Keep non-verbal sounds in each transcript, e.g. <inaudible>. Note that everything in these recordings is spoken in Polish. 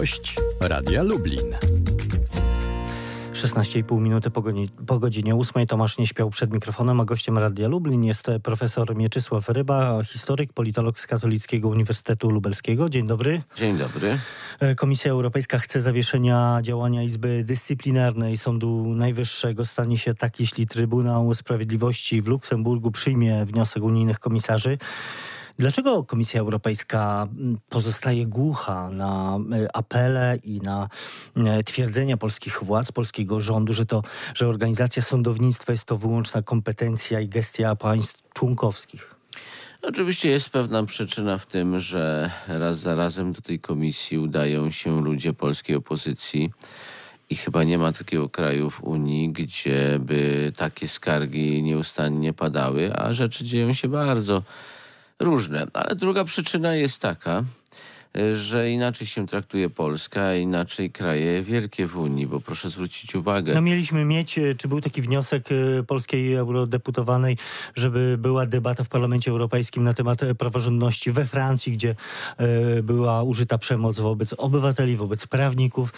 Gość Radia Lublin. 16,5 minuty po, godzinie, po godzinie 8. Tomasz nie śpiał przed mikrofonem, a gościem Radia Lublin jest profesor Mieczysław Ryba, historyk, politolog z Katolickiego Uniwersytetu Lubelskiego. Dzień dobry. Dzień dobry. Komisja Europejska chce zawieszenia działania Izby Dyscyplinarnej Sądu Najwyższego. Stanie się tak, jeśli Trybunał Sprawiedliwości w Luksemburgu przyjmie wniosek unijnych komisarzy. Dlaczego Komisja Europejska mm, pozostaje głucha na e, apele i na e, twierdzenia polskich władz, polskiego rządu, że to, że organizacja sądownictwa jest to wyłączna kompetencja i gestia państw członkowskich? Oczywiście jest pewna przyczyna w tym, że raz za razem do tej komisji udają się ludzie polskiej opozycji. I chyba nie ma takiego kraju w Unii, gdzie by takie skargi nieustannie padały, a rzeczy dzieją się bardzo różne. Ale druga przyczyna jest taka, że inaczej się traktuje Polska, a inaczej kraje wielkie w Unii, bo proszę zwrócić uwagę. No mieliśmy mieć, e, czy był taki wniosek e, polskiej eurodeputowanej, żeby była debata w Parlamencie Europejskim na temat praworządności we Francji, gdzie była użyta przemoc wobec obywateli, wobec prawników.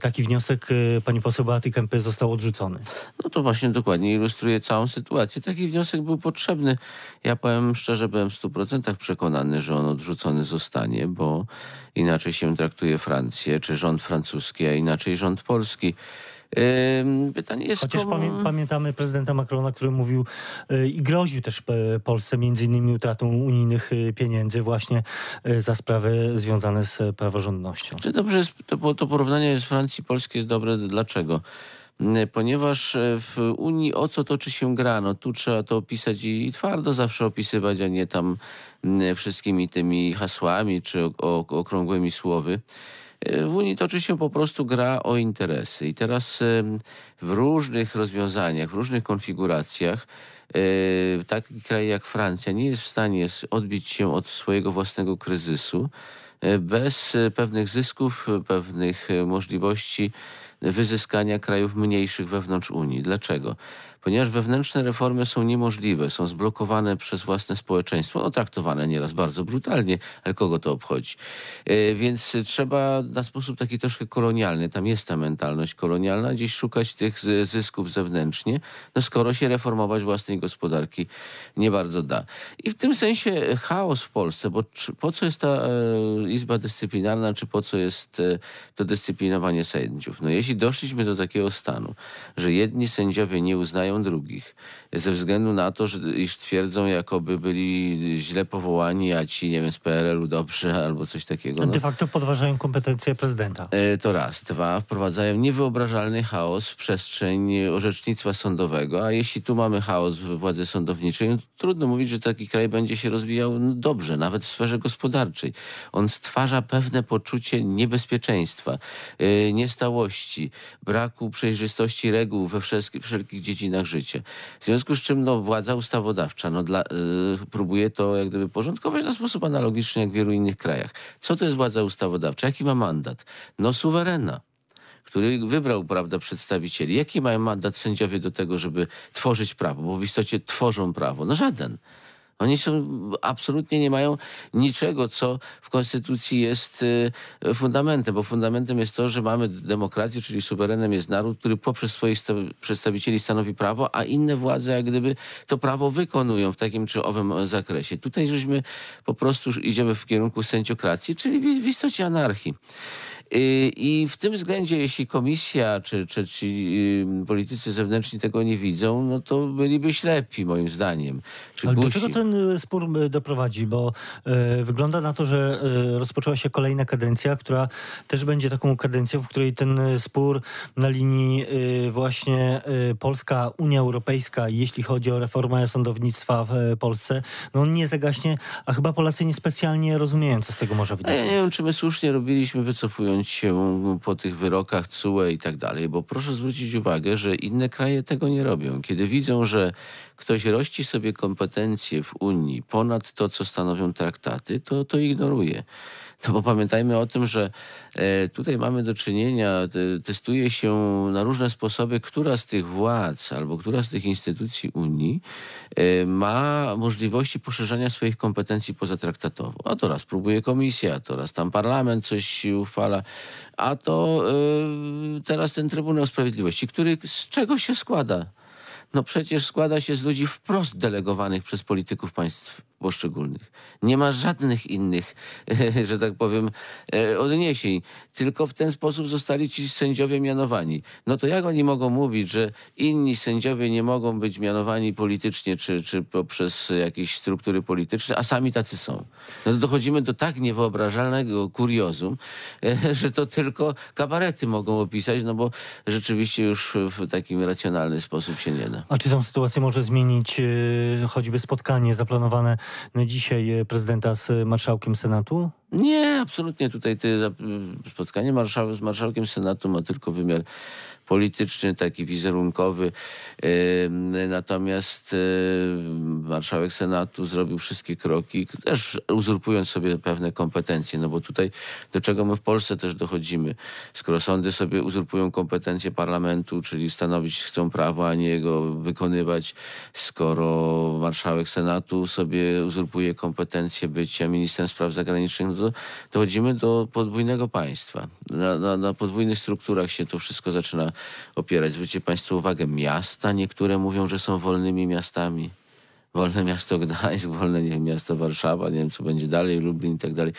Taki wniosek pani poseł Beaty Kempy został odrzucony. No to właśnie dokładnie ilustruje całą sytuację. Taki wniosek był potrzebny. Ja powiem szczerze, byłem w 100% przekonany, że on odrzucony zostanie, bo inaczej się traktuje Francję, czy rząd francuski, a inaczej rząd polski. Pytanie jest Chociaż komu... pamiętamy prezydenta Macrona, który mówił yy, i groził też yy, Polsce między innymi utratą unijnych yy, pieniędzy właśnie za sprawy związane z praworządnością. Czy dobrze jest, to, to porównanie z Francji Polski jest dobre. Dlaczego? Ponieważ w Unii o co toczy się gra? No tu trzeba to opisać i twardo zawsze opisywać, a nie tam wszystkimi tymi hasłami czy okrągłymi słowy. E, w Unii toczy się po prostu gra o interesy i teraz w różnych rozwiązaniach, w różnych konfiguracjach e, taki kraj jak Francja nie jest w stanie odbić się od swojego własnego kryzysu e, bez pewnych zysków, pewnych możliwości wyzyskania krajów mniejszych wewnątrz Unii. Dlaczego? ponieważ wewnętrzne reformy są niemożliwe, są zblokowane przez własne społeczeństwo, no, traktowane nieraz bardzo brutalnie, ale kogo to obchodzi? E, więc trzeba na sposób taki troszkę kolonialny, tam jest ta mentalność kolonialna, gdzieś szukać tych zysków zewnętrznie, no skoro się reformować własnej gospodarki nie bardzo da. I w tym sensie chaos w Polsce, bo po co jest ta e, Izba Dyscyplinarna, czy po co jest e, to dyscyplinowanie sędziów? No jeśli doszliśmy do takiego stanu, że jedni sędziowie nie uznają drugich. Ze względu na to, że iż twierdzą, jakoby byli źle powołani, a ci, nie wiem, z PRL-u dobrze albo coś takiego. No. De facto podważają kompetencje prezydenta. E, to raz. Dwa, wprowadzają niewyobrażalny chaos w przestrzeń orzecznictwa sądowego, a jeśli tu mamy chaos w władzy sądowniczej, no trudno mówić, że taki kraj będzie się rozwijał no, dobrze, nawet w sferze gospodarczej. On stwarza pewne poczucie niebezpieczeństwa, e, braku przejrzystości reguł we wszelkich dziedzinach życie. W związku z czym no, władza ustawodawcza no, dla, yy, próbuje to jak gdyby porządkować na sposób analogiczny jak w wielu innych krajach. Co to jest władza ustawodawcza? Jaki ma mandat? No suwerena który wybrał prawda, przedstawicieli. Jaki mają mandat sędziowie do tego, żeby tworzyć prawo? Bo w istocie tworzą prawo. No żaden. Oni są, absolutnie nie mają niczego, co w konstytucji jest y, fundamentem, bo fundamentem jest to, że mamy demokrację, czyli suwerenem jest naród, który poprzez swoich przedstawicieli stanowi prawo, a inne władze jak gdyby to prawo wykonują w takim czy owym zakresie. Tutaj żeśmy po prostu idziemy w kierunku sędziokracji, czyli w istocie anarchii. Y, I w tym względzie, jeśli komisja czy, czy ci y, politycy zewnętrzni tego nie widzą, no to byliby ślepi, moim zdaniem. Czy Ale do czego ten y, spór doprowadzi? Bo y, wygląda na to, że y, rozpoczęła się kolejna kadencja, która też będzie taką kadencją, w której ten spór na linii y, właśnie Polska-Unia Europejska, jeśli chodzi o reformę sądownictwa w Polsce, no on nie zagaśnie, a chyba Polacy niespecjalnie rozumieją, co z tego może wynikać. Ja nie wiem, czy my słusznie robiliśmy, wycofując się po tych wyrokach CUE i tak dalej, bo proszę zwrócić uwagę, że inne kraje tego nie robią. Kiedy widzą, że ktoś rości sobie kompetencje w Unii ponad to, co stanowią traktaty, to to ignoruje. No bo pamiętajmy o tym, że e, tutaj mamy do czynienia, te, testuje się na różne sposoby, która z tych władz albo która z tych instytucji Unii e, ma możliwości poszerzania swoich kompetencji pozatraktatowo. A to raz próbuje komisja, to raz tam parlament coś uchwala, a to e, teraz ten Trybunał Sprawiedliwości, który z czego się składa? No przecież składa się z ludzi wprost delegowanych przez polityków państw poszczególnych. Nie ma żadnych innych, <laughs> że tak powiem, e, odniesień. Tylko w ten sposób zostali ci sędziowie mianowani. No to jak oni mogą mówić, że inni sędziowie nie mogą być mianowani politycznie czy, czy poprzez jakieś struktury polityczne, a sami tacy są? No to dochodzimy do tak niewyobrażalnego kuriozum, e, <laughs> że to tylko kabarety mogą opisać, no bo rzeczywiście już w takim racjonalny sposób się nie da. A czy tę sytuację może zmienić e, choćby spotkanie zaplanowane dzisiaj e, prezydenta z marszałkiem Senatu? Nie, absolutnie. Tutaj te spotkanie marszał, z marszałkiem Senatu ma tylko wymiar polityczny, taki wizerunkowy. Natomiast marszałek Senatu zrobił wszystkie kroki, też uzurpując sobie pewne kompetencje, no bo tutaj do czego my w Polsce też dochodzimy. Skoro sądy sobie uzurpują kompetencje parlamentu, czyli stanowić chcą prawo, a nie jego wykonywać, skoro marszałek Senatu sobie uzurpuje kompetencje bycia ministrem spraw zagranicznych, to dochodzimy do podwójnego państwa. Na, na, na podwójnych strukturach się to wszystko zaczyna opierać. Zwróćcie Państwo uwagę, miasta niektóre mówią, że są wolnymi miastami. Wolne miasto Gdańsk, wolne nie, miasto Warszawa, nie wiem co będzie dalej, Lublin i tak dalej.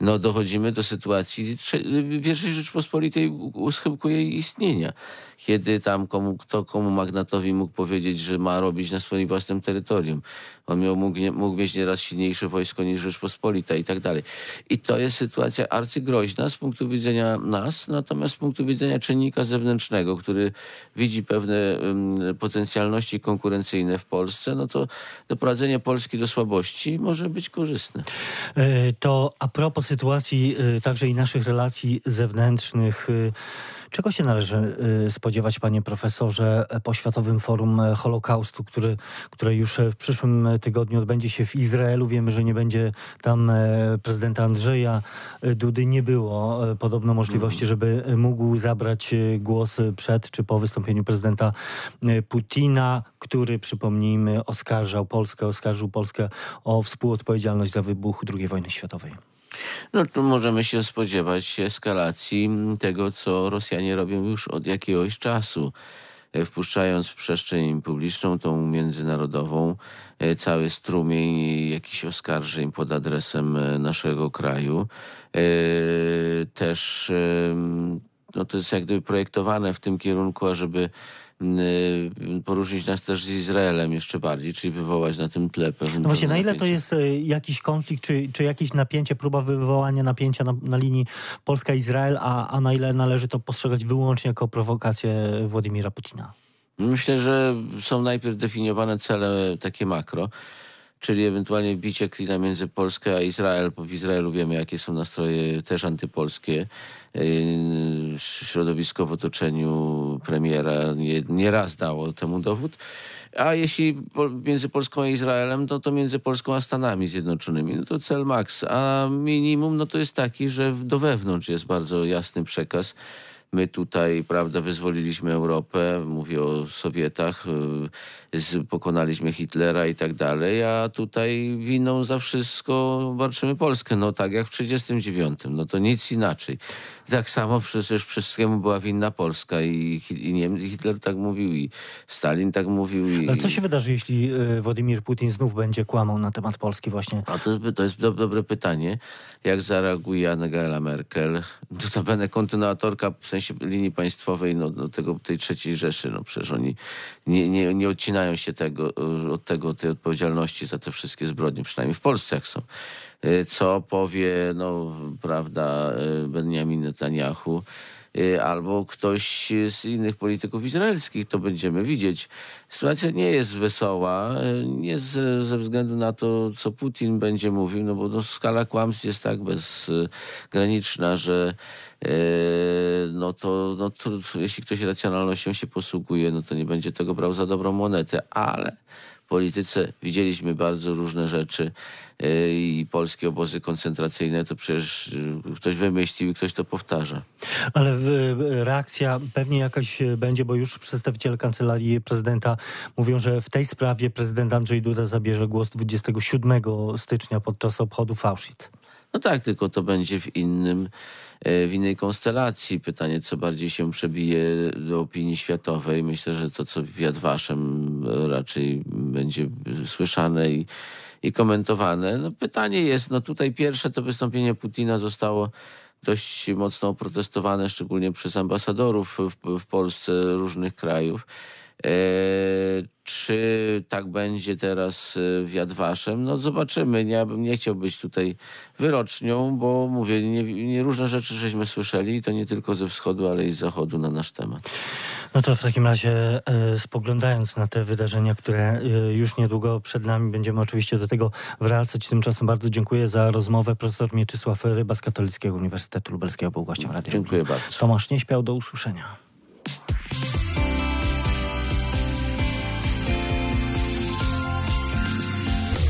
No dochodzimy do sytuacji pierwszej Rzeczpospolitej u schyłku jej istnienia kiedy tam komu, kto komu magnatowi mógł powiedzieć, że ma robić na swoim własnym terytorium. On miał, mógł, nie, mógł mieć nieraz silniejsze wojsko niż Rzeczpospolita i tak dalej. I to jest sytuacja arcygroźna z punktu widzenia nas, natomiast z punktu widzenia czynnika zewnętrznego, który widzi pewne um, potencjalności konkurencyjne w Polsce, no to doprowadzenie Polski do słabości może być korzystne. E, to a propos sytuacji e, także i naszych relacji zewnętrznych, e, Czego się należy y, spodziewać, panie profesorze, po Światowym Forum Holokaustu, który, które już w przyszłym tygodniu odbędzie się w Izraelu? Wiemy, że nie będzie tam e, prezydenta Andrzeja Dudy. Nie było e, podobno możliwości, żeby mógł zabrać e, głos przed czy po wystąpieniu prezydenta Putina, który, przypomnijmy, oskarżał Polskę, oskarżył Polskę o współodpowiedzialność za wybuch II wojny światowej. No tu możemy się spodziewać eskalacji tego, co Rosjanie robią już od jakiegoś czasu e, wpuszczając w przestrzeń publiczną, tą międzynarodową, e, cały strumień jakichś oskarżeń pod adresem e, naszego kraju. Też no to jest jak gdyby projektowane w tym kierunku, ażeby poruszyć nas też z Izraelem jeszcze bardziej, czyli wywołać na tym tle pewne No właśnie, na ile to jest y, jakiś konflikt, czy, czy jakieś napięcie, próba wywołania napięcia na, na linii Polska-Izrael, a, a na ile należy to postrzegać wyłącznie jako prowokację Władimira Putina? Myślę, że są najpierw definiowane cele takie makro czyli ewentualnie bicie klina między Polskę a Izrael, bo w Izraelu wiemy, jakie są nastroje też antypolskie. Yy, środowisko w otoczeniu premiera nie, raz dało temu dowód. A jeśli między Polską a Izraelem, no to między Polską a Stanami Zjednoczonymi. No to cel max. A minimum no to jest taki, że do wewnątrz jest bardzo jasny przekaz My tutaj, prawda, wyzwoliliśmy Europę, mówię o Sowietach, y, pokonaliśmy Hitlera i tak dalej, a tutaj winą za wszystko walczymy Polskę. No tak jak w 1939, no to nic inaczej. Tak samo przecież wszystkiemu była winna Polska i, i Niemcy, Hitler tak mówił i Stalin tak mówił. I, Ale co się wydarzy, jeśli y, Władimir Putin znów będzie kłamał na temat Polski właśnie? A to, to jest do, dobre pytanie. Jak zareaguje Angela Merkel? <laughs> Notabene kontynuatorka w sensie linii państwowej no, do tego, tej trzeciej Rzeszy. No przecież oni nie, nie, nie odcinają się tego, od tego, tej odpowiedzialności za te wszystkie zbrodnie, przynajmniej w Polsce jak są. Y, co powie, no, prawda, y, Benjamin Netanyahu albo ktoś z innych polityków izraelskich, to będziemy widzieć. Sytuacja nie jest wesoła, nie z, ze względu na to, co Putin będzie mówił, no bo no, skala kłamstw jest tak bezgraniczna, że no to, no to jeśli ktoś racjonalnością się posługuje, no to nie będzie tego brał za dobrą monetę, ale polityce widzieliśmy bardzo różne rzeczy e, i polskie obozy koncentracyjne to przecież e, ktoś wymyślił i ktoś to powtarza. Ale reakcja pewnie jakaś będzie, bo już przedstawiciele kancelarii prezydenta mówią, że w tej sprawie prezydent Andrzej Duda zabierze głos 27 stycznia podczas obchodów Auschwitz. No tak, tylko to będzie w innym E, w innej konstelacji. Pytanie, co bardziej się przebije do opinii światowej. Myślę, że to, co w Yad Vashem raczej będzie słyszane i, i komentowane. No pytanie jest, no tutaj pierwsze to wystąpienie Putina zostało dość mocno oprotestowane, szczególnie przez ambasadorów w, w Polsce różnych krajów. E, czy tak będzie teraz e, w Jadwaszem? No zobaczymy. Ja bym nie chciał być tutaj wyrocznią, bo mówię, nie, nie różne rzeczy żeśmy słyszeli, to nie tylko ze wschodu, ale i z zachodu na nasz temat. No to w takim razie e, spoglądając na te wydarzenia, które już niedługo przed nami, będziemy oczywiście do tego wracać. Tymczasem bardzo dziękuję za rozmowę. Profesor Mieczysław Ryba z Katolickiego Uniwersytetu Lubelskiego był gościem Radia. Dziękuję bardzo. Tomasz Nieśpiał, do usłyszenia.